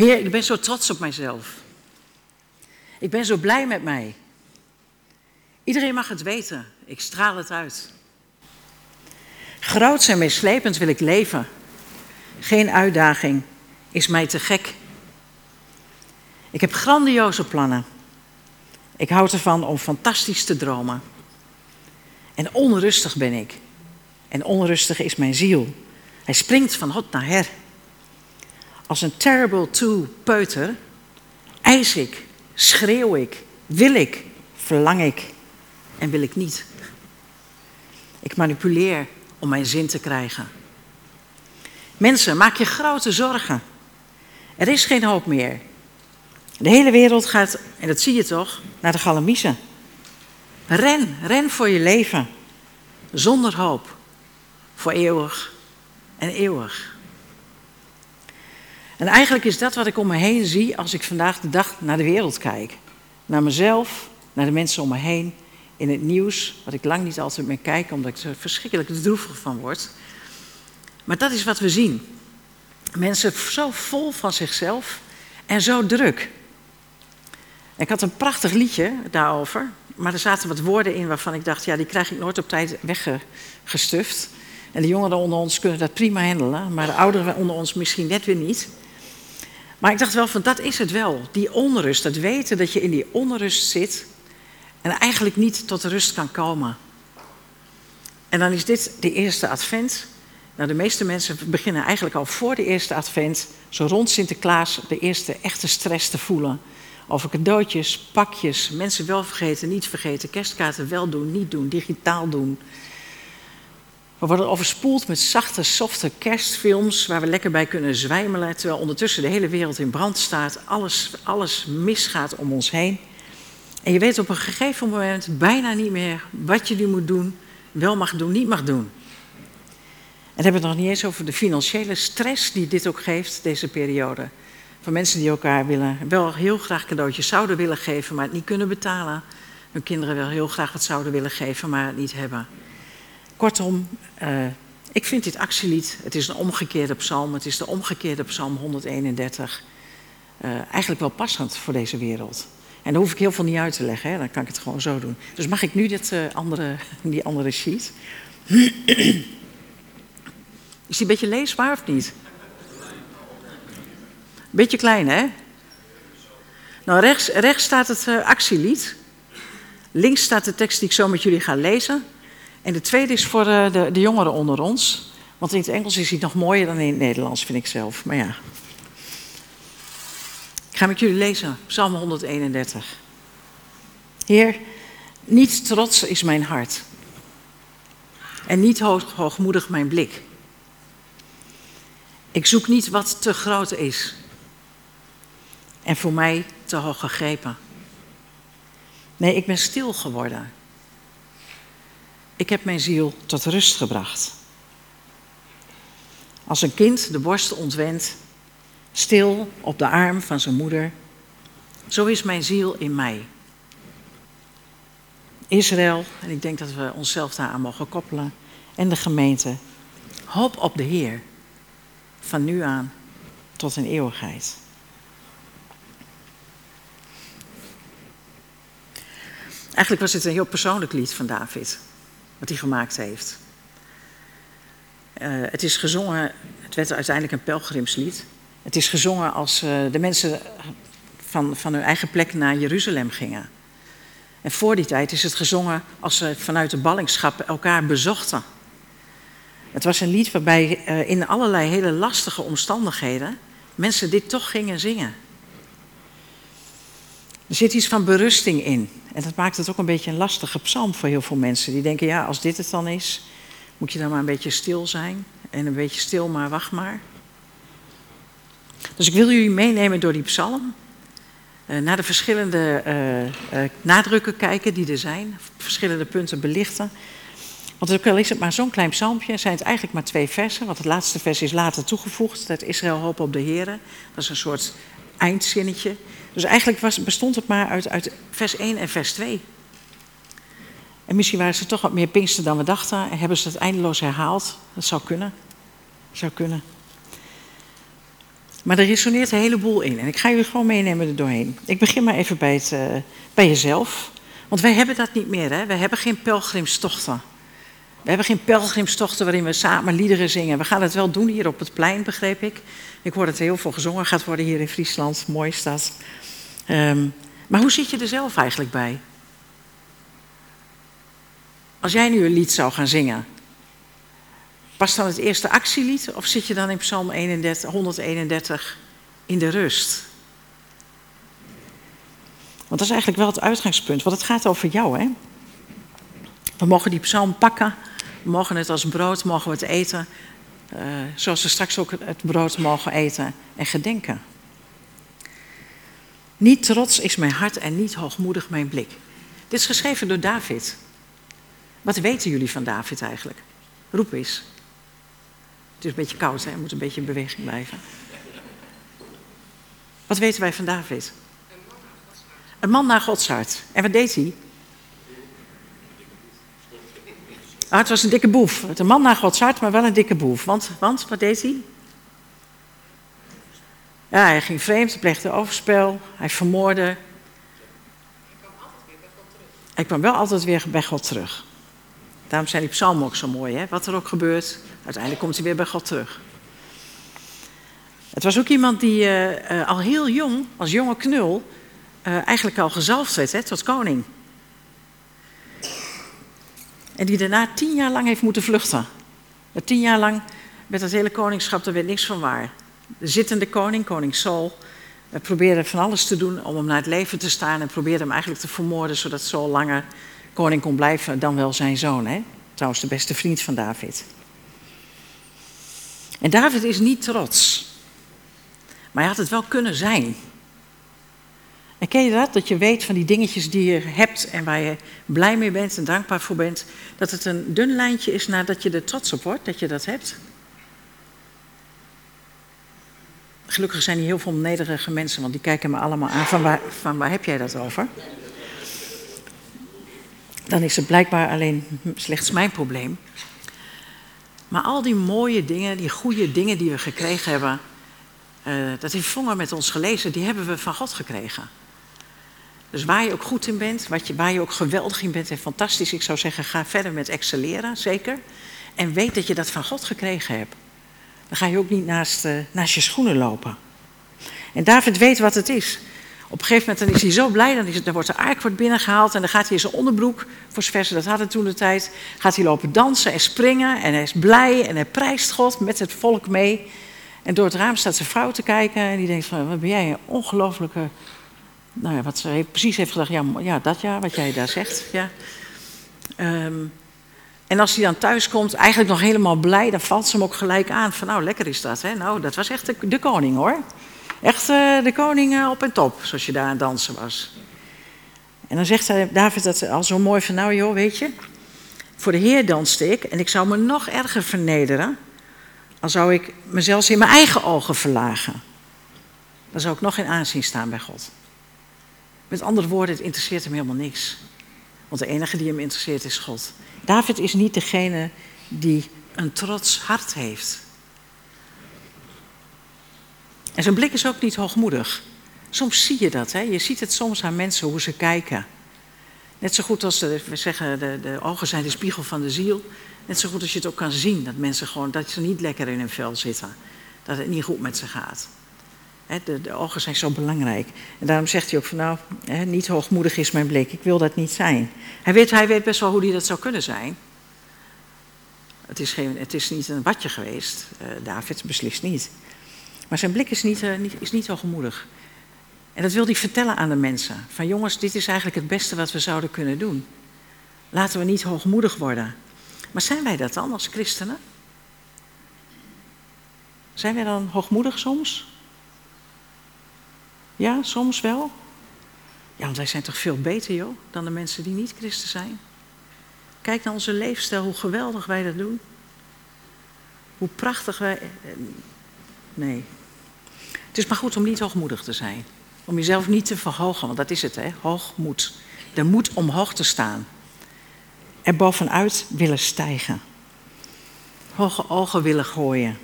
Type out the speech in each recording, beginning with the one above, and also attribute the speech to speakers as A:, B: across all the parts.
A: Heer, ik ben zo trots op mijzelf. Ik ben zo blij met mij. Iedereen mag het weten. Ik straal het uit. Groots en meeslepend wil ik leven. Geen uitdaging is mij te gek. Ik heb grandioze plannen. Ik houd ervan om fantastisch te dromen. En onrustig ben ik. En onrustig is mijn ziel. Hij springt van hot naar her. Als een terrible two peuter eis ik, schreeuw ik, wil ik, verlang ik en wil ik niet. Ik manipuleer om mijn zin te krijgen. Mensen, maak je grote zorgen. Er is geen hoop meer. De hele wereld gaat, en dat zie je toch, naar de galamiezen. Ren, ren voor je leven. Zonder hoop. Voor eeuwig en eeuwig. En eigenlijk is dat wat ik om me heen zie als ik vandaag de dag naar de wereld kijk. Naar mezelf, naar de mensen om me heen, in het nieuws, wat ik lang niet altijd meer kijk, omdat ik er verschrikkelijk droevig van word. Maar dat is wat we zien. Mensen zo vol van zichzelf en zo druk. Ik had een prachtig liedje daarover, maar er zaten wat woorden in waarvan ik dacht, ja, die krijg ik nooit op tijd weggestuft. En de jongeren onder ons kunnen dat prima handelen, maar de ouderen onder ons misschien net weer niet. Maar ik dacht wel van, dat is het wel. Die onrust, het weten dat je in die onrust zit en eigenlijk niet tot rust kan komen. En dan is dit de eerste advent. Nou, de meeste mensen beginnen eigenlijk al voor de eerste advent, zo rond Sinterklaas, de eerste echte stress te voelen. Over cadeautjes, pakjes, mensen wel vergeten, niet vergeten, kerstkaarten wel doen, niet doen, digitaal doen. We worden overspoeld met zachte, softe kerstfilms waar we lekker bij kunnen zwijmelen, terwijl ondertussen de hele wereld in brand staat, alles, alles misgaat om ons heen. En je weet op een gegeven moment bijna niet meer wat je nu moet doen, wel mag doen, niet mag doen. En hebben we het nog niet eens over de financiële stress die dit ook geeft, deze periode. Van mensen die elkaar willen, wel heel graag cadeautjes zouden willen geven, maar het niet kunnen betalen. Hun kinderen wel heel graag wat zouden willen geven, maar het niet hebben. Kortom, uh, ik vind dit actielied, het is een omgekeerde psalm, het is de omgekeerde psalm 131, uh, eigenlijk wel passend voor deze wereld. En daar hoef ik heel veel niet uit te leggen, hè? dan kan ik het gewoon zo doen. Dus mag ik nu dit, uh, andere, die andere sheet? Is die een beetje leesbaar of niet? Beetje klein, hè? Nou, rechts, rechts staat het actielied. Links staat de tekst die ik zo met jullie ga lezen. En de tweede is voor uh, de, de jongeren onder ons. Want in het Engels is hij nog mooier dan in het Nederlands, vind ik zelf. Maar ja. Ik ga met jullie lezen, Psalm 131. Heer, niet trots is mijn hart. En niet hoog, hoogmoedig mijn blik. Ik zoek niet wat te groot is. En voor mij te hoog gegrepen. Nee, ik ben stil geworden. Ik heb mijn ziel tot rust gebracht. Als een kind de borst ontwendt, stil op de arm van zijn moeder, zo is mijn ziel in mij. Israël, en ik denk dat we onszelf daaraan mogen koppelen, en de gemeente, hoop op de Heer, van nu aan tot een eeuwigheid. Eigenlijk was het een heel persoonlijk lied van David, wat hij gemaakt heeft. Uh, het is gezongen, het werd uiteindelijk een pelgrimslied. Het is gezongen als uh, de mensen van, van hun eigen plek naar Jeruzalem gingen. En voor die tijd is het gezongen als ze vanuit de ballingschap elkaar bezochten. Het was een lied waarbij uh, in allerlei hele lastige omstandigheden mensen dit toch gingen zingen. Er zit iets van berusting in. En dat maakt het ook een beetje een lastige psalm voor heel veel mensen. Die denken, ja, als dit het dan is, moet je dan maar een beetje stil zijn. En een beetje stil, maar wacht maar. Dus ik wil jullie meenemen door die psalm. Uh, naar de verschillende uh, uh, nadrukken kijken die er zijn. Verschillende punten belichten. Want ook al is het maar zo'n klein psalmpje, zijn het eigenlijk maar twee versen. Want het laatste vers is later toegevoegd. Dat Israël hoop op de Heren. Dat is een soort eindzinnetje. Dus eigenlijk was, bestond het maar uit, uit vers 1 en vers 2. En misschien waren ze toch wat meer Pinkster dan we dachten. En hebben ze het eindeloos herhaald. Dat zou kunnen. Zou kunnen. Maar er resoneert een heleboel in. En ik ga jullie gewoon meenemen er doorheen. Ik begin maar even bij, het, uh, bij jezelf. Want wij hebben dat niet meer. Hè? Hebben geen pelgrimstochten. We hebben geen pelgrimstochten waarin we samen liederen zingen. We gaan het wel doen hier op het plein, begreep ik. Ik hoor dat er heel veel gezongen gaat worden hier in Friesland. Mooie stad. Um, maar hoe zit je er zelf eigenlijk bij? Als jij nu een lied zou gaan zingen, past dan het eerste actielied of zit je dan in Psalm 31, 131 in de rust? Want dat is eigenlijk wel het uitgangspunt, want het gaat over jou, hè? We mogen die psalm pakken, mogen het als brood, mogen we het eten, uh, zoals we straks ook het brood mogen eten en gedenken. Niet trots is mijn hart en niet hoogmoedig mijn blik. Dit is geschreven door David. Wat weten jullie van David eigenlijk? Roep eens. Het is een beetje koud, hè? Moet een beetje in beweging blijven. Wat weten wij van David? Een man naar Gods hart. En wat deed hij? Ah, het was een dikke boef. Een man naar Gods hart, maar wel een dikke boef. Want, want wat deed hij? Ja, hij ging vreemd, hij pleegde overspel, hij vermoordde. Hij kwam wel altijd weer bij God terug. Daarom zijn die psalmen ook zo mooi. Hè? Wat er ook gebeurt, uiteindelijk komt hij weer bij God terug. Het was ook iemand die uh, uh, al heel jong, als jonge knul, uh, eigenlijk al gezalfd werd hè, tot koning. En die daarna tien jaar lang heeft moeten vluchten. Tien jaar lang met het hele koningschap, er werd niks van waar. De zittende koning, koning Saul, probeerde van alles te doen om hem naar het leven te staan en probeerde hem eigenlijk te vermoorden, zodat Saul langer koning kon blijven dan wel zijn zoon. Hè? Trouwens, de beste vriend van David. En David is niet trots. Maar hij had het wel kunnen zijn. En ken je dat? Dat je weet van die dingetjes die je hebt en waar je blij mee bent en dankbaar voor bent. Dat het een dun lijntje is nadat je er trots op wordt, dat je dat hebt. Gelukkig zijn hier heel veel nederige mensen, want die kijken me allemaal aan van waar, van waar heb jij dat over? Dan is het blijkbaar alleen slechts mijn probleem. Maar al die mooie dingen, die goede dingen die we gekregen hebben, uh, dat heeft Vonger met ons gelezen, die hebben we van God gekregen. Dus waar je ook goed in bent, wat je, waar je ook geweldig in bent en fantastisch, ik zou zeggen, ga verder met excelleren, zeker. En weet dat je dat van God gekregen hebt. Dan ga je ook niet naast, uh, naast je schoenen lopen. En David weet wat het is. Op een gegeven moment dan is hij zo blij, dan, is het, dan wordt de ark wordt binnengehaald en dan gaat hij in zijn onderbroek, voor zover dat hadden toen de tijd, gaat hij lopen dansen en springen en hij is blij en hij prijst God met het volk mee. En door het raam staat zijn vrouw te kijken en die denkt van, wat ben jij een ongelofelijke, nou ja, wat ze heeft, precies heeft gedacht, ja, ja, dat ja, wat jij daar zegt, ja. Um, en als hij dan thuis komt, eigenlijk nog helemaal blij, dan valt ze hem ook gelijk aan. Van nou, lekker is dat. Hè? Nou, dat was echt de, koning hoor. Echt uh, de koning uh, op en top, zoals je daar aan dansen was. En dan zegt hij, David dat al zo mooi van, nou joh, weet je, voor de Heer danste ik en ik zou me nog erger vernederen. Dan zou ik mezelf in mijn eigen ogen verlagen. Dan zou ik nog in aanzien staan bij God. Met andere woorden, het interesseert hem helemaal niks. Want de enige die hem interesseert is God. David is niet degene die een trots hart heeft. En zijn blik is ook niet hoogmoedig. Soms zie je dat, hè? je ziet het soms aan mensen hoe ze kijken. Net zo goed als de, we zeggen, de, de ogen zijn de spiegel van de ziel. Net zo goed als je het ook kan zien, dat mensen gewoon, dat ze niet lekker in hun vel zitten. Dat het niet goed met ze gaat. De, de, ogen zijn zo belangrijk. En daarom zegt hij ook van nou, niet hoogmoedig is mijn blik. Ik wil dat niet zijn. Hij weet, hij weet best wel hoe hij dat zou kunnen zijn. Het is, geen, het is niet een watje geweest. Uh, David beslist niet. Maar zijn blik is niet, uh, niet hoogmoedig. En dat wil hij vertellen aan de mensen. Van jongens, dit is eigenlijk het beste wat we zouden kunnen doen. Laten we niet hoogmoedig worden. Maar zijn wij dat dan als christenen? Zijn wij dan hoogmoedig soms? Ja, soms wel. Ja, want wij zijn toch veel beter, joh, dan de mensen die niet christen zijn. Kijk naar onze leefstijl, hoe geweldig wij dat doen. Hoe prachtig wij. Eh, nee. Het is maar goed om niet hoogmoedig te zijn. Om jezelf niet te verhogen, want dat is het, hè? Hoogmoed. De moed om hoog te staan. Er bovenuit willen stijgen. Hoge ogen willen gooien.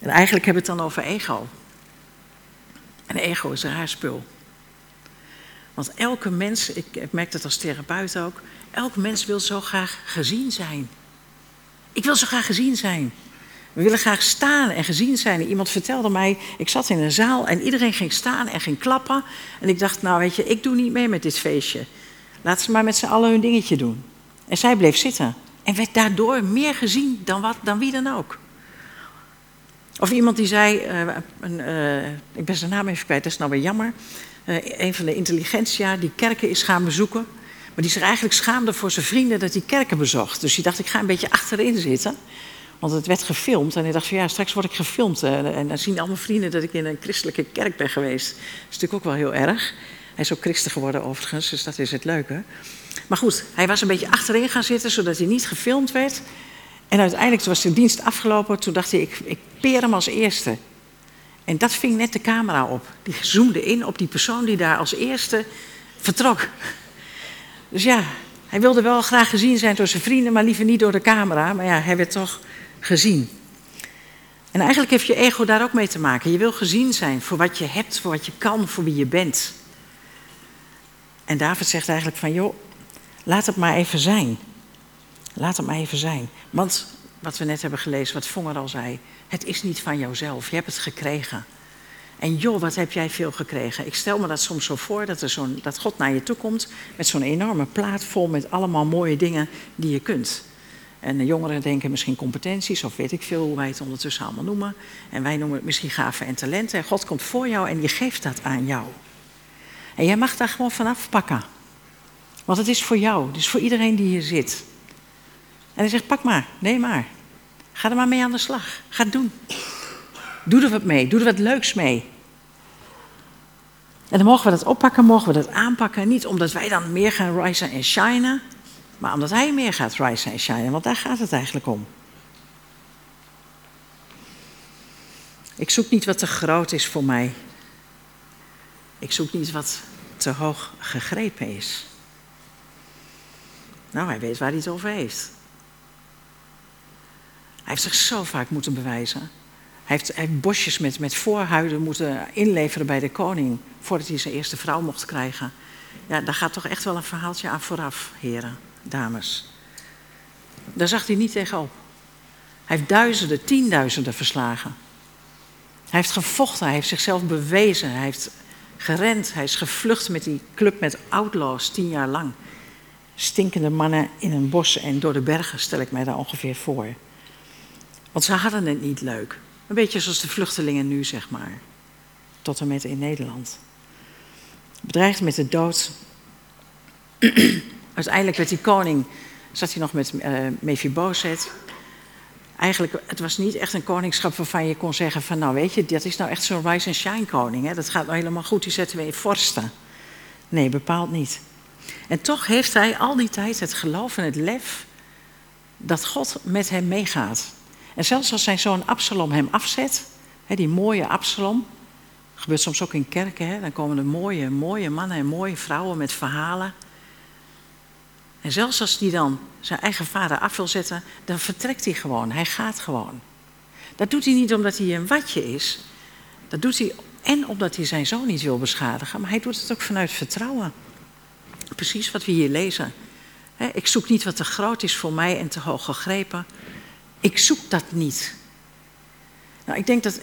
A: En eigenlijk hebben we het dan over ego. En ego is een raar spul. Want elke mens, ik, ik merk dat als therapeut ook, elke mens wil zo graag gezien zijn. Ik wil zo graag gezien zijn. We willen graag staan en gezien zijn. iemand vertelde mij, ik zat in een zaal en iedereen ging staan en ging klappen. En ik dacht, nou weet je, ik doe niet mee met dit feestje. Laten ze maar met z'n allen hun dingetje doen. En zij bleef zitten. En werd daardoor meer gezien dan, wat, dan wie dan ook. Of iemand die zei, uh, een, uh, ik ben zijn naam even kwijt, dat is nou weer jammer. Uh, een van de intelligentsia die kerken is gaan bezoeken. Maar die zich eigenlijk schaamde voor zijn vrienden dat hij kerken bezocht. Dus die dacht, ik ga een beetje achterin zitten. Want het werd gefilmd. En hij dacht van ja, straks word ik gefilmd. En dan zien al mijn vrienden dat ik in een christelijke kerk ben geweest. Dat is natuurlijk ook wel heel erg. Hij is ook christen geworden overigens, dus dat is het leuke. Maar goed, hij was een beetje achterin gaan zitten, zodat hij niet gefilmd werd. En uiteindelijk was de dienst afgelopen. Toen dacht hij, ik, ik peer hem als eerste. En dat ving net de camera op. Die zoomde in op die persoon die daar als eerste vertrok. Dus ja, hij wilde wel graag gezien zijn door zijn vrienden, maar liever niet door de camera. Maar ja, hij werd toch gezien. En eigenlijk heeft je ego daar ook mee te maken. Je wil gezien zijn voor wat je hebt, voor wat je kan, voor wie je bent. En David zegt eigenlijk van, joh, laat het maar even zijn. Laat maar even zijn. Want wat we net hebben gelezen, wat Vonger al zei, het is niet van jouzelf, je hebt het gekregen. En joh, wat heb jij veel gekregen? Ik stel me dat soms zo voor dat, er zo'n, dat God naar je toe komt met zo'n enorme plaat vol met allemaal mooie dingen die je kunt. En de jongeren denken misschien competenties of weet ik veel hoe wij het ondertussen allemaal noemen. En wij noemen het misschien gaven en talenten. En God komt voor jou en die geeft dat aan jou. En jij mag daar gewoon vanaf pakken. Want het is voor jou, het is voor iedereen die hier zit. En hij zegt, pak maar, neem maar. Ga er maar mee aan de slag. Ga het doen. Doe er wat mee, doe er wat leuks mee. En dan mogen we dat oppakken, mogen we dat aanpakken. Niet omdat wij dan meer gaan risen en shinen, maar omdat hij meer gaat risen en shinen. Want daar gaat het eigenlijk om. Ik zoek niet wat te groot is voor mij. Ik zoek niet wat te hoog gegrepen is. Nou, hij weet waar hij het over heeft. Hij heeft zich zo vaak moeten bewijzen. Hij heeft, bosjes met, met voorhuiden moeten inleveren bij de koning. voordat hij zijn eerste vrouw mocht krijgen. Ja, daar gaat toch echt wel een verhaaltje aan vooraf, heren, dames. Daar zag hij niet tegenop. Hij heeft duizenden, tienduizenden verslagen. Hij heeft gevochten, hij heeft zichzelf bewezen, hij heeft gerend, hij is gevlucht met die club met outlaws tien jaar lang. Stinkende mannen in een bos en door de bergen, stel ik mij daar ongeveer voor. Want ze hadden het niet leuk. Een beetje zoals de vluchtelingen nu, zeg maar. Tot en met in Nederland. Bedreigd met de dood. Uiteindelijk werd die koning, zat hij nog met uh, Mephibozet. Eigenlijk, het was niet echt een koningschap waarvan je kon zeggen van... nou weet je, dat is nou echt zo'n rise and shine koning. Hè? Dat gaat nou helemaal goed, die zetten we in vorsten. Nee, bepaald niet. En toch heeft hij al die tijd het geloof en het lef... dat God met hem meegaat. En zelfs als zijn zoon Absalom hem afzet, hè, die mooie Absalom, gebeurt soms ook in kerken, hè, dan komen er mooie, mooie mannen en mooie vrouwen met verhalen. En zelfs als die dan zijn eigen vader af wil zetten, dan vertrekt hij gewoon, hij gaat gewoon. Dat doet hij niet omdat hij een watje is, dat doet hij en omdat hij zijn zoon niet wil beschadigen, maar hij doet het ook vanuit vertrouwen. Precies wat we hier lezen. Ik zoek niet wat te groot is voor mij en te hoog gegrepen. Ik zoek dat niet. Nou, ik denk dat,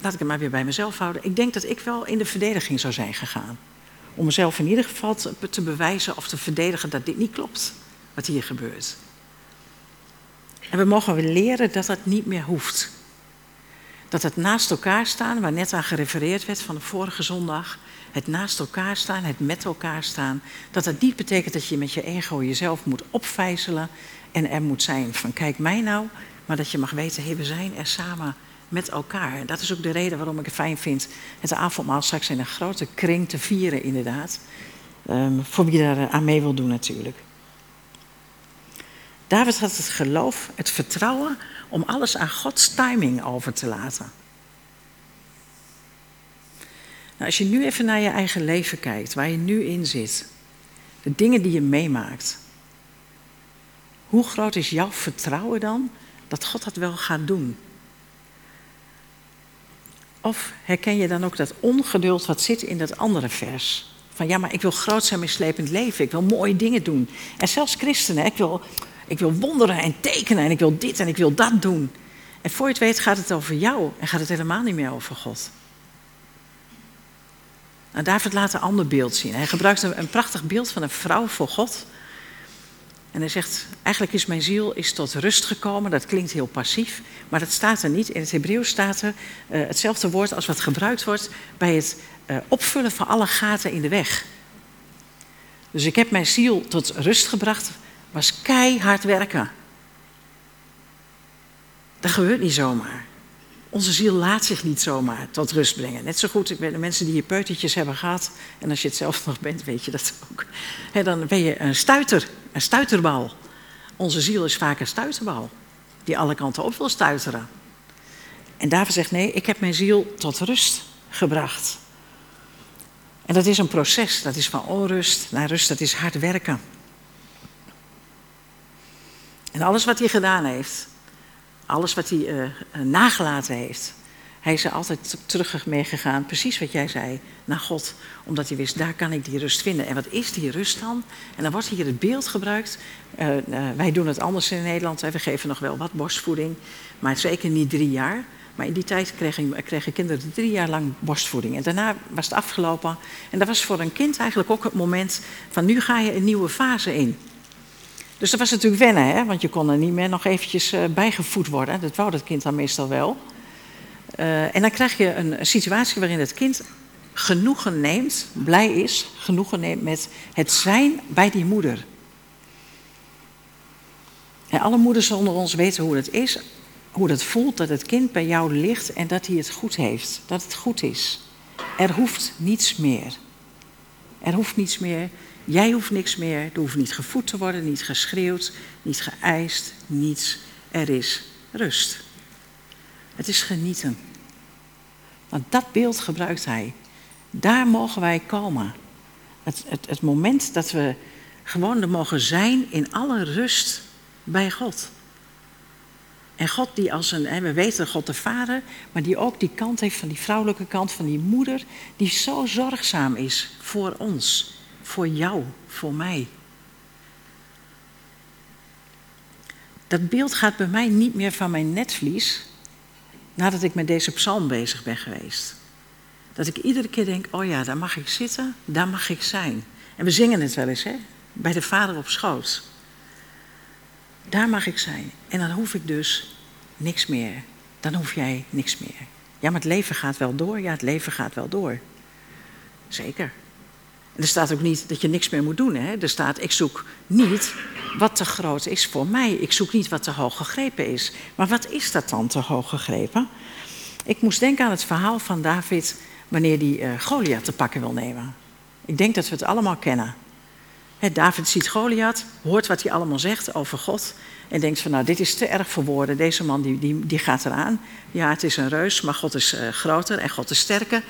A: laat ik het maar weer bij mezelf houden. Ik denk dat ik wel in de verdediging zou zijn gegaan. Om mezelf in ieder geval te, bewijzen of te verdedigen dat dit niet klopt, wat hier gebeurt. En we mogen weer leren dat dat niet meer hoeft. Dat het naast elkaar staan, waar net aan gerefereerd werd van de vorige zondag, het naast elkaar staan, het met elkaar staan, dat dat niet betekent dat je met je ego jezelf moet opvijzelen en er moet zijn van kijk mij nou, maar dat je mag weten, hey, we zijn er samen met elkaar. En dat is ook de reden waarom ik het fijn vind het avondmaal straks in een grote kring te vieren inderdaad. Um, voor wie daar aan mee wil doen natuurlijk. David had het geloof, het vertrouwen om alles aan Gods timing over te laten. Nou, als je nu even naar je eigen leven kijkt, waar je nu in zit, de dingen die je meemaakt, hoe groot is jouw vertrouwen dan dat God dat wel gaat doen? Of herken je dan ook dat ongeduld wat zit in dat andere vers? Van ja, maar ik wil groot zijn met slepend leven. Ik wil mooie dingen doen. En zelfs christenen, ik wil, ik wil wonderen en tekenen en ik wil dit en ik wil dat doen. En voor je het weet gaat het over jou en gaat het helemaal niet meer over God. En David laat een ander beeld zien. Hij gebruikt een prachtig beeld van een vrouw voor God. En hij zegt, eigenlijk is mijn ziel is tot rust gekomen. Dat klinkt heel passief, maar dat staat er niet. In het Hebreeuws staat er uh, hetzelfde woord als wat gebruikt wordt bij het uh, opvullen van alle gaten in de weg. Dus ik heb mijn ziel tot rust gebracht, was keihard werken. Dat gebeurt niet zomaar. Onze ziel laat zich niet zomaar tot rust brengen. Net zo goed, ik ben de mensen die je peutertjes hebben gehad. En als je het zelf nog bent, weet je dat ook. Dan ben je een stuiter, een stuiterbal. Onze ziel is vaak een stuiterbal. Die alle kanten op wil stuiteren. En David zegt, nee, ik heb mijn ziel tot rust gebracht. En dat is een proces. Dat is van onrust naar rust. Dat is hard werken. En alles wat hij gedaan heeft, alles wat hij uh, nagelaten heeft. Hij is er altijd terug meegegaan, precies wat jij zei, naar God. Omdat hij wist, daar kan ik die rust vinden. En wat is die rust dan? En dan wordt hier het beeld gebruikt. Uh, wij doen het anders in Nederland. We geven nog wel wat borstvoeding, maar zeker niet drie jaar. Maar in die tijd kregen, kregen kinderen drie jaar lang borstvoeding. En daarna was het afgelopen. En dat was voor een kind eigenlijk ook het moment van nu ga je een nieuwe fase in. Dus dat was natuurlijk wennen, hè? want je kon er niet meer nog eventjes uh, bijgevoed worden. Dat wou dat kind dan meestal wel. Uh, en dan krijg je een situatie waarin het kind genoegen neemt, blij is, genoegen neemt met het zijn bij die moeder. En alle moeders onder ons weten hoe het is, hoe het voelt dat het kind bij jou ligt en dat hij het goed heeft, dat het goed is. Er hoeft niets meer. Er hoeft niets meer. Jij hoeft niks meer. Er hoeft niet gevoed te worden, niet geschreeuwd, niet geëist, niets. Er is rust. Het is genieten. Want dat beeld gebruikt hij. Daar mogen wij komen. Het, het, het moment dat we gewoon er mogen zijn in alle rust bij God. En God die als een, we weten God de Vader, maar die ook die kant heeft van die vrouwelijke kant, van die moeder, die zo zorgzaam is voor ons, voor jou, voor mij. Dat beeld gaat bij mij niet meer van mijn netvlies nadat ik met deze psalm bezig ben geweest. Dat ik iedere keer denk, oh ja, daar mag ik zitten, daar mag ik zijn. En we zingen het wel eens, hè? Bij de vader op schoot. Daar mag ik zijn. En dan hoef ik dus niks meer. Dan hoef jij niks meer. Ja, maar het leven gaat wel door. Ja, het leven gaat wel door. Zeker. Er staat ook niet dat je niks meer moet doen. Hè? Er staat, ik zoek niet wat te groot is voor mij. Ik zoek niet wat te hoog gegrepen is. Maar wat is dat dan te hoog gegrepen? Ik moest denken aan het verhaal van David wanneer hij uh, Goliath te pakken wil nemen. Ik denk dat we het allemaal kennen. David ziet Goliath, hoort wat hij allemaal zegt over God. En denkt van nou, dit is te erg voor woorden. Deze man die, die, gaat eraan. Ja, het is een reus, maar God is uh, groter en God is sterker.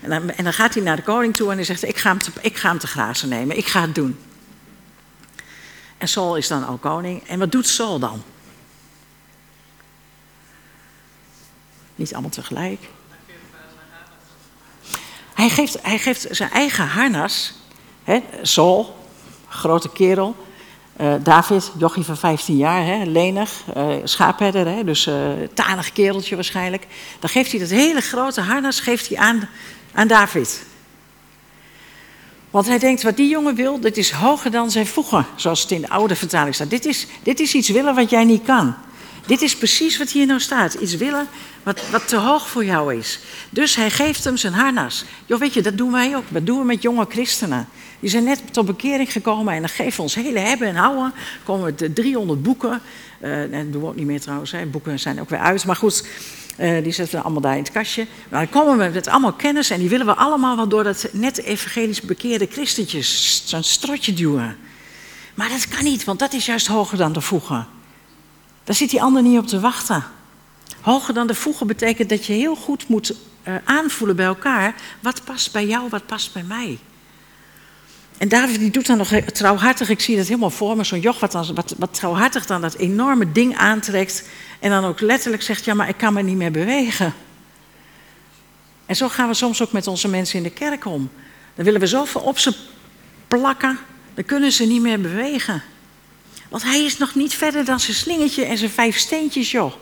A: En dan, en dan, gaat hij naar de koning toe en hij zegt, ik ga, hem te, ik ga hem te grazen nemen. Ik ga het doen. En Saul is dan al koning. En wat doet Saul dan? Niet allemaal tegelijk. Hij geeft, hij geeft zijn eigen harnas. Hè, Saul, grote kerel. Uh, David, jochie van 15 jaar, hè, lenig, uh, schaapherder, hè, dus uh, tanig kereltje waarschijnlijk. Dan geeft hij dat hele grote harnas geeft hij aan, aan David. Want hij denkt, wat die jongen wil, dit is hoger dan zijn voegen, zoals het in de oude vertaling staat. Dit is, dit is iets willen wat jij niet kan. Dit is precies wat hier nou staat. Iets willen wat, wat te hoog voor jou is. Dus hij geeft hem zijn harnas. Jo, weet je, dat doen wij ook. Dat doen we met jonge christenen. Die zijn net tot bekering gekomen en dan geven we ons hele hebben en houden. komen we de 300 boeken. Uh, dat doen we ook niet meer trouwens. Hè. Boeken zijn ook weer uit. Maar goed, uh, die zetten we allemaal daar in het kastje. Maar dan komen we met allemaal kennis en die willen we allemaal wel door dat net evangelisch bekeerde christentjes zo'n strotje duwen. Maar dat kan niet, want dat is juist hoger dan de voegen. Daar zit die ander niet op te wachten. Hoger dan de voegen betekent dat je heel goed moet uh, aanvoelen bij elkaar. Wat past bij jou, wat past bij mij? En David die doet dan nog trouwhartig, ik zie dat helemaal voor me, zo'n joch wat, dan, wat, trouwhartig dan dat enorme ding aantrekt. En dan ook letterlijk zegt, ja maar ik kan me niet meer bewegen. En zo gaan we soms ook met onze mensen in de kerk om. Dan willen we zoveel op ze plakken, dan kunnen ze niet meer bewegen. Want hij is nog niet verder dan zijn slingetje en zijn vijf steentjes, joh.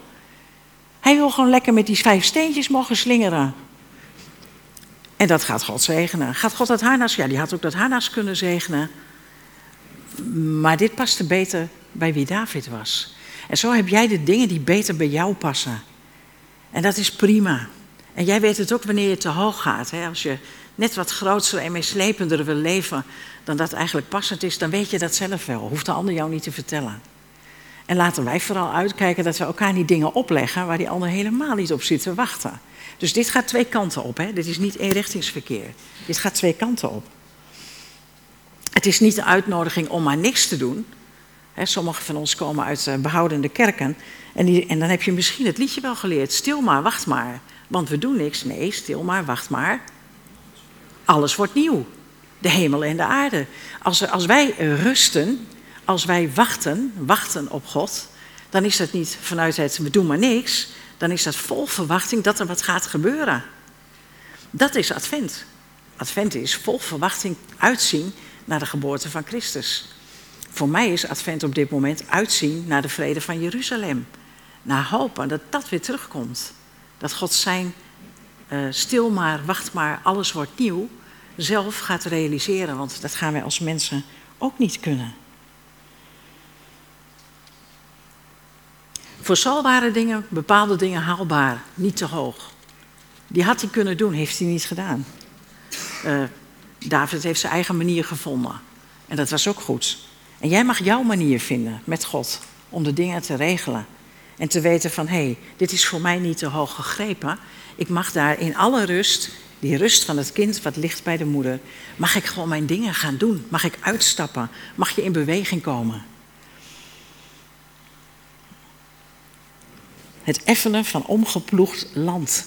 A: Hij wil gewoon lekker met die vijf steentjes mogen slingeren. En dat gaat God zegenen. Gaat God dat harnas? Ja, die had ook dat harnas kunnen zegenen. Maar dit paste beter bij wie David was. En zo heb jij de dingen die beter bij jou passen. En dat is prima. En jij weet het ook wanneer je te hoog gaat. Hè? Als je net wat groter en meeslepender wil leven dan dat eigenlijk passend is, dan weet je dat zelf wel. Hoeft de ander jou niet te vertellen. En laten wij vooral uitkijken dat we elkaar niet dingen opleggen waar die ander helemaal niet op zit te wachten. Dus dit gaat twee kanten op. Hè? Dit is niet eenrichtingsverkeer. Dit gaat twee kanten op. Het is niet de uitnodiging om maar niks te doen. Hè, sommigen van ons komen uit uh, behoudende kerken. En, die, en dan heb je misschien het liedje wel geleerd. Stil maar, wacht maar. Want we doen niks. Nee, stil maar, wacht maar. Alles wordt nieuw. De hemel en de aarde. Als, als wij rusten, als wij wachten, wachten op God, dan is dat niet vanuit het we doen maar niks. Dan is dat vol verwachting dat er wat gaat gebeuren. Dat is Advent. Advent is vol verwachting uitzien naar de geboorte van Christus. Voor mij is Advent op dit moment uitzien naar de vrede van Jeruzalem. Naar hopen dat dat weer terugkomt. Dat God zijn uh, stil maar, wacht maar, alles wordt nieuw, zelf gaat realiseren. Want dat gaan wij als mensen ook niet kunnen. Voor Saul waren dingen, bepaalde dingen haalbaar, niet te hoog. Die had hij kunnen doen, heeft hij niet gedaan. Uh, David heeft zijn eigen manier gevonden. En dat was ook goed. En jij mag jouw manier vinden met God om de dingen te regelen. En te weten van, hé, hey, dit is voor mij niet te hoog gegrepen. Ik mag daar in alle rust, die rust van het kind wat ligt bij de moeder, mag ik gewoon mijn dingen gaan doen. Mag ik uitstappen. Mag je in beweging komen. Het effenen van omgeploegd land.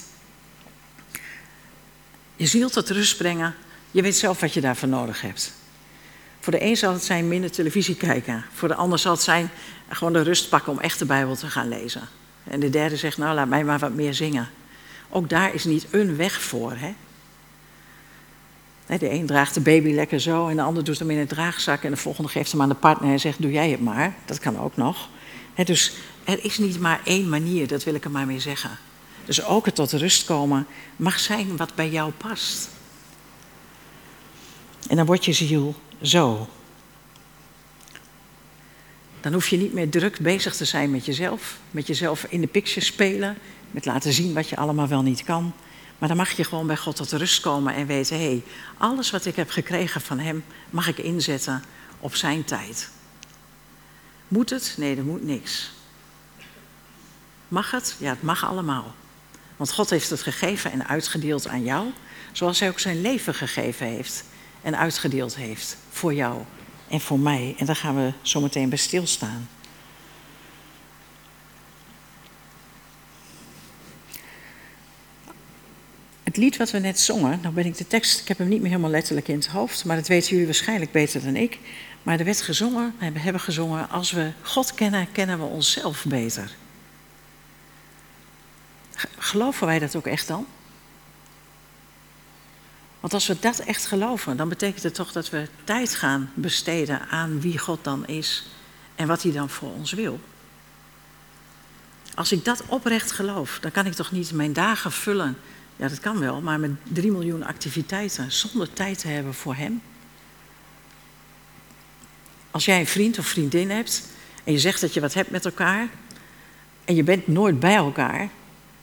A: Je ziel tot rust brengen. Je weet zelf wat je daarvoor nodig hebt. Voor de een zal het zijn minder televisie kijken. Voor de ander zal het zijn gewoon de rust pakken om echt de Bijbel te gaan lezen. En de derde zegt, nou laat mij maar wat meer zingen. Ook daar is niet een weg voor. Hè? De een draagt de baby lekker zo en de ander doet hem in een draagzak en de volgende geeft hem aan de partner en zegt, doe jij het maar. Dat kan ook nog. Dus er is niet maar één manier, dat wil ik er maar mee zeggen. Dus ook het tot rust komen mag zijn wat bij jou past. En dan wordt je ziel zo. Dan hoef je niet meer druk bezig te zijn met jezelf, met jezelf in de picture spelen, met laten zien wat je allemaal wel niet kan. Maar dan mag je gewoon bij God tot rust komen en weten: hé, hey, alles wat ik heb gekregen van Hem mag ik inzetten op Zijn tijd. Moet het? Nee, er moet niks. Mag het? Ja, het mag allemaal. Want God heeft het gegeven en uitgedeeld aan jou, zoals Hij ook zijn leven gegeven heeft en uitgedeeld heeft voor jou en voor mij. En daar gaan we zo meteen bij stilstaan. Het lied wat we net zongen, nou ben ik de tekst, ik heb hem niet meer helemaal letterlijk in het hoofd, maar dat weten jullie waarschijnlijk beter dan ik. Maar er werd gezongen, we hebben gezongen, als we God kennen, kennen we onszelf beter. Geloven wij dat ook echt dan? Want als we dat echt geloven, dan betekent het toch dat we tijd gaan besteden aan wie God dan is en wat hij dan voor ons wil. Als ik dat oprecht geloof, dan kan ik toch niet mijn dagen vullen. Ja, dat kan wel, maar met drie miljoen activiteiten zonder tijd te hebben voor Hem. Als jij een vriend of vriendin hebt en je zegt dat je wat hebt met elkaar en je bent nooit bij elkaar,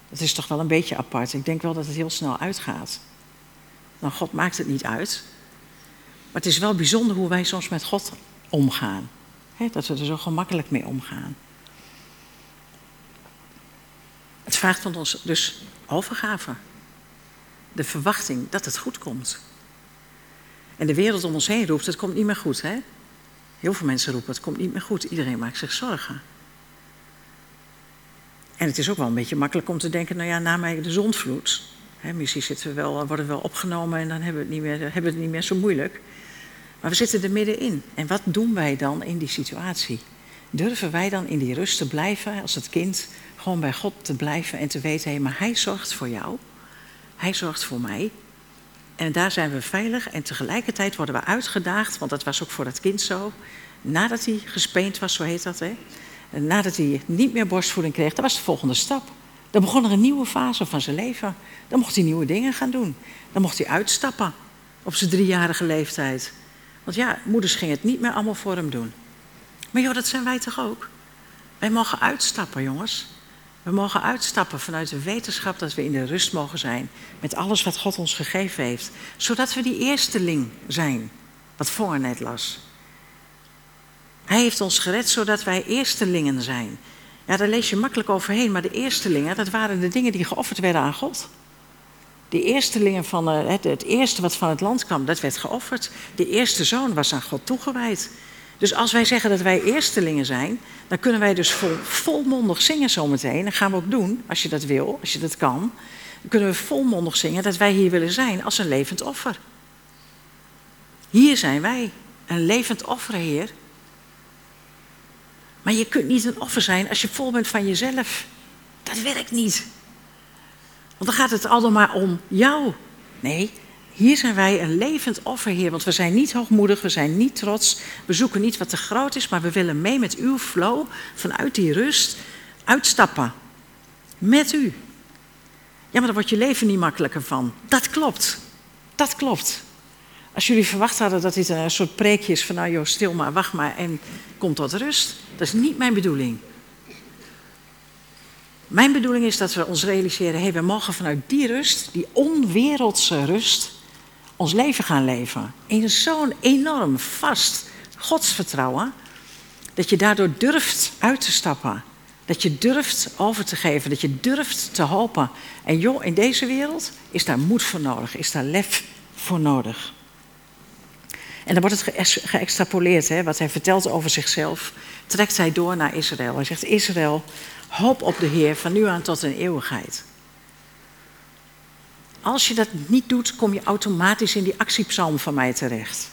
A: dat is toch wel een beetje apart. Ik denk wel dat het heel snel uitgaat. Nou, God maakt het niet uit. Maar het is wel bijzonder hoe wij soms met God omgaan. dat we er zo gemakkelijk mee omgaan. Het vraagt van ons dus overgave. De verwachting dat het goed komt. En de wereld om ons heen roept, het komt niet meer goed. Hè? Heel veel mensen roepen, het komt niet meer goed. Iedereen maakt zich zorgen. En het is ook wel een beetje makkelijk om te denken, nou ja, na mij de zondvloed. Hè, misschien zitten we wel, worden we wel opgenomen en dan hebben we, het niet meer, hebben we het niet meer zo moeilijk. Maar we zitten er middenin. En wat doen wij dan in die situatie? Durven wij dan in die rust te blijven als het kind, gewoon bij God te blijven en te weten, hé, maar Hij zorgt voor jou. Hij zorgt voor mij. En daar zijn we veilig. En tegelijkertijd worden we uitgedaagd, want dat was ook voor dat kind zo. Nadat hij gespeend was, zo heet dat, hè. Nadat hij niet meer borstvoeding kreeg, dat was de volgende stap. Dan begon er een nieuwe fase van zijn leven. Dan mocht hij nieuwe dingen gaan doen. Dan mocht hij uitstappen op zijn driejarige leeftijd. Want ja, moeders gingen het niet meer allemaal voor hem doen. Maar joh, dat zijn wij toch ook? Wij mogen uitstappen, jongens. We mogen uitstappen vanuit de wetenschap dat we in de rust mogen zijn. Met alles wat God ons gegeven heeft. Zodat we die eersteling zijn. Wat voor net las. Hij heeft ons gered zodat wij eerstelingen zijn. Ja, daar lees je makkelijk overheen, maar de eerstelingen, dat waren de dingen die geofferd werden aan God. De eerstelingen van eh, het, het eerste wat van het land kwam, dat werd geofferd. De eerste zoon was aan God toegewijd. Dus als wij zeggen dat wij eerstelingen zijn, dan kunnen wij dus vol, volmondig zingen zometeen. Dat gaan we ook doen, als je dat wil, als je dat kan. Dan kunnen we volmondig zingen dat wij hier willen zijn als een levend offer. Hier zijn wij, een levend offer, Heer. Maar je kunt niet een offer zijn als je vol bent van jezelf. Dat werkt niet. Want dan gaat het allemaal om jou. Nee, hier zijn wij een levend offer, Heer. Want we zijn niet hoogmoedig, we zijn niet trots. We zoeken niet wat te groot is, maar we willen mee met uw flow vanuit die rust uitstappen. Met u. Ja, maar daar wordt je leven niet makkelijker van. Dat klopt. Dat klopt. Als jullie verwacht hadden dat dit een soort preekje is van nou joh, stil maar, wacht maar en kom tot rust. Dat is niet mijn bedoeling. Mijn bedoeling is dat we ons realiseren, hey, we mogen vanuit die rust, die onwereldse rust, ons leven gaan leven. In zo'n enorm vast godsvertrouwen, dat je daardoor durft uit te stappen. Dat je durft over te geven, dat je durft te hopen. En joh, in deze wereld is daar moed voor nodig, is daar lef voor nodig. En dan wordt het geëxtrapoleerd, wat hij vertelt over zichzelf. Trekt hij door naar Israël. Hij zegt: Israël, hoop op de Heer van nu aan tot een eeuwigheid. Als je dat niet doet, kom je automatisch in die actiepsalm van mij terecht.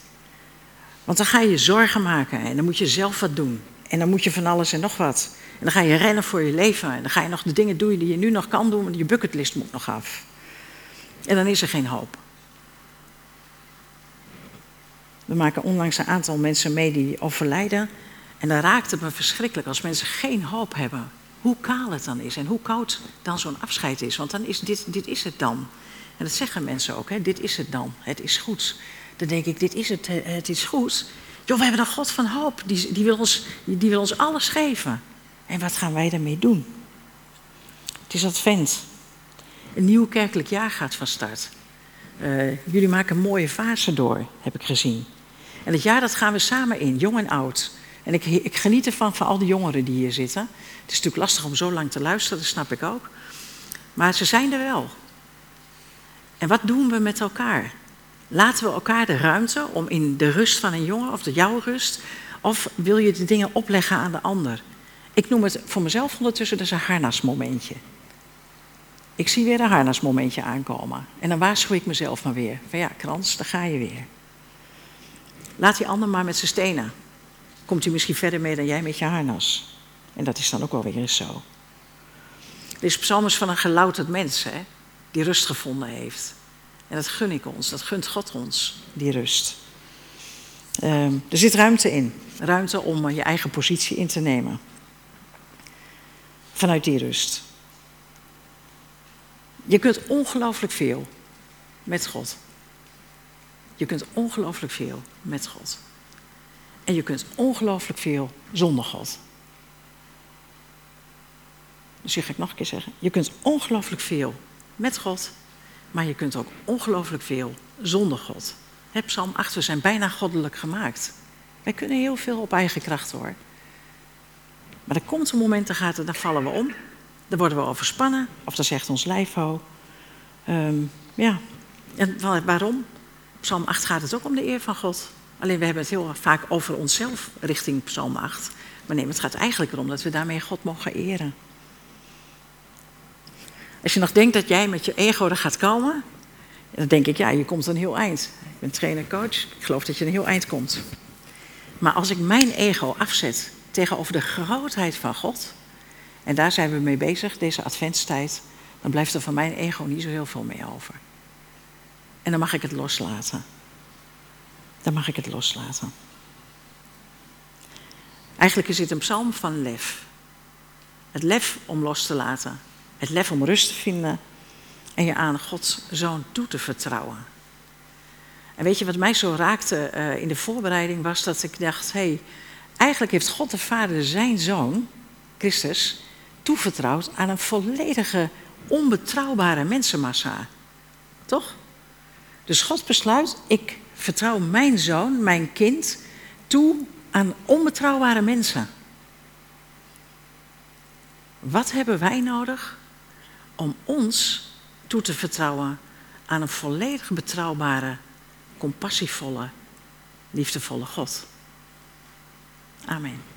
A: Want dan ga je je zorgen maken en dan moet je zelf wat doen. En dan moet je van alles en nog wat. En dan ga je rennen voor je leven. En dan ga je nog de dingen doen die je nu nog kan doen, want je bucketlist moet nog af. En dan is er geen hoop. We maken onlangs een aantal mensen mee die overlijden. En dan raakt het me verschrikkelijk als mensen geen hoop hebben. Hoe kaal het dan is en hoe koud dan zo'n afscheid is. Want dan is dit, dit is het dan. En dat zeggen mensen ook, hè? dit is het dan. Het is goed. Dan denk ik, dit is het, het is goed. Joh, we hebben een God van hoop. Die, die, wil ons, die wil ons alles geven. En wat gaan wij daarmee doen? Het is advent. Een nieuw kerkelijk jaar gaat van start. Uh, jullie maken mooie fase door, heb ik gezien. En het jaar dat gaan we samen in, jong en oud. En ik, ik geniet ervan van al die jongeren die hier zitten. Het is natuurlijk lastig om zo lang te luisteren, dat snap ik ook. Maar ze zijn er wel. En wat doen we met elkaar? Laten we elkaar de ruimte om in de rust van een jongen, of de jouw rust, of wil je de dingen opleggen aan de ander? Ik noem het voor mezelf ondertussen dus een harnasmomentje. Ik zie weer een harnasmomentje aankomen. En dan waarschuw ik mezelf maar weer. Van ja, krans, daar ga je weer. Laat die ander maar met zijn stenen. Komt hij misschien verder mee dan jij met je harnas. En dat is dan ook wel weer eens zo. Er is psalms van een gelouterd mens, hè, die rust gevonden heeft. En dat gun ik ons, dat gunt God ons, die rust. Uh, er zit ruimte in. Ruimte om je eigen positie in te nemen. Vanuit die rust. Je kunt ongelooflijk veel met God. Je kunt ongelooflijk veel met God. En je kunt ongelooflijk veel zonder God. Dus hier ga ik nog een keer zeggen. Je kunt ongelooflijk veel met God, maar je kunt ook ongelooflijk veel zonder God. He, Psalm 8, we zijn bijna goddelijk gemaakt. Wij kunnen heel veel op eigen kracht hoor. Maar er komt een moment, dan, gaat het, dan vallen we om. Dan worden we overspannen, of dan zegt ons lijf, um, ja, en waarom? Psalm 8 gaat het ook om de eer van God. Alleen we hebben het heel vaak over onszelf richting Psalm 8. Maar nee, het gaat eigenlijk erom dat we daarmee God mogen eren. Als je nog denkt dat jij met je ego er gaat komen, dan denk ik, ja, je komt een heel eind. Ik ben trainer-coach, ik geloof dat je een heel eind komt. Maar als ik mijn ego afzet tegenover de grootheid van God, en daar zijn we mee bezig, deze adventstijd, dan blijft er van mijn ego niet zo heel veel meer over. En dan mag ik het loslaten. Dan mag ik het loslaten. Eigenlijk is dit een psalm van lef. Het lef om los te laten. Het lef om rust te vinden. En je aan Gods zoon toe te vertrouwen. En weet je wat mij zo raakte uh, in de voorbereiding was dat ik dacht: hé, hey, eigenlijk heeft God de Vader zijn zoon, Christus, toevertrouwd aan een volledige, onbetrouwbare mensenmassa. Toch? Dus God besluit: ik vertrouw mijn zoon, mijn kind, toe aan onbetrouwbare mensen. Wat hebben wij nodig om ons toe te vertrouwen aan een volledig betrouwbare, compassievolle, liefdevolle God? Amen.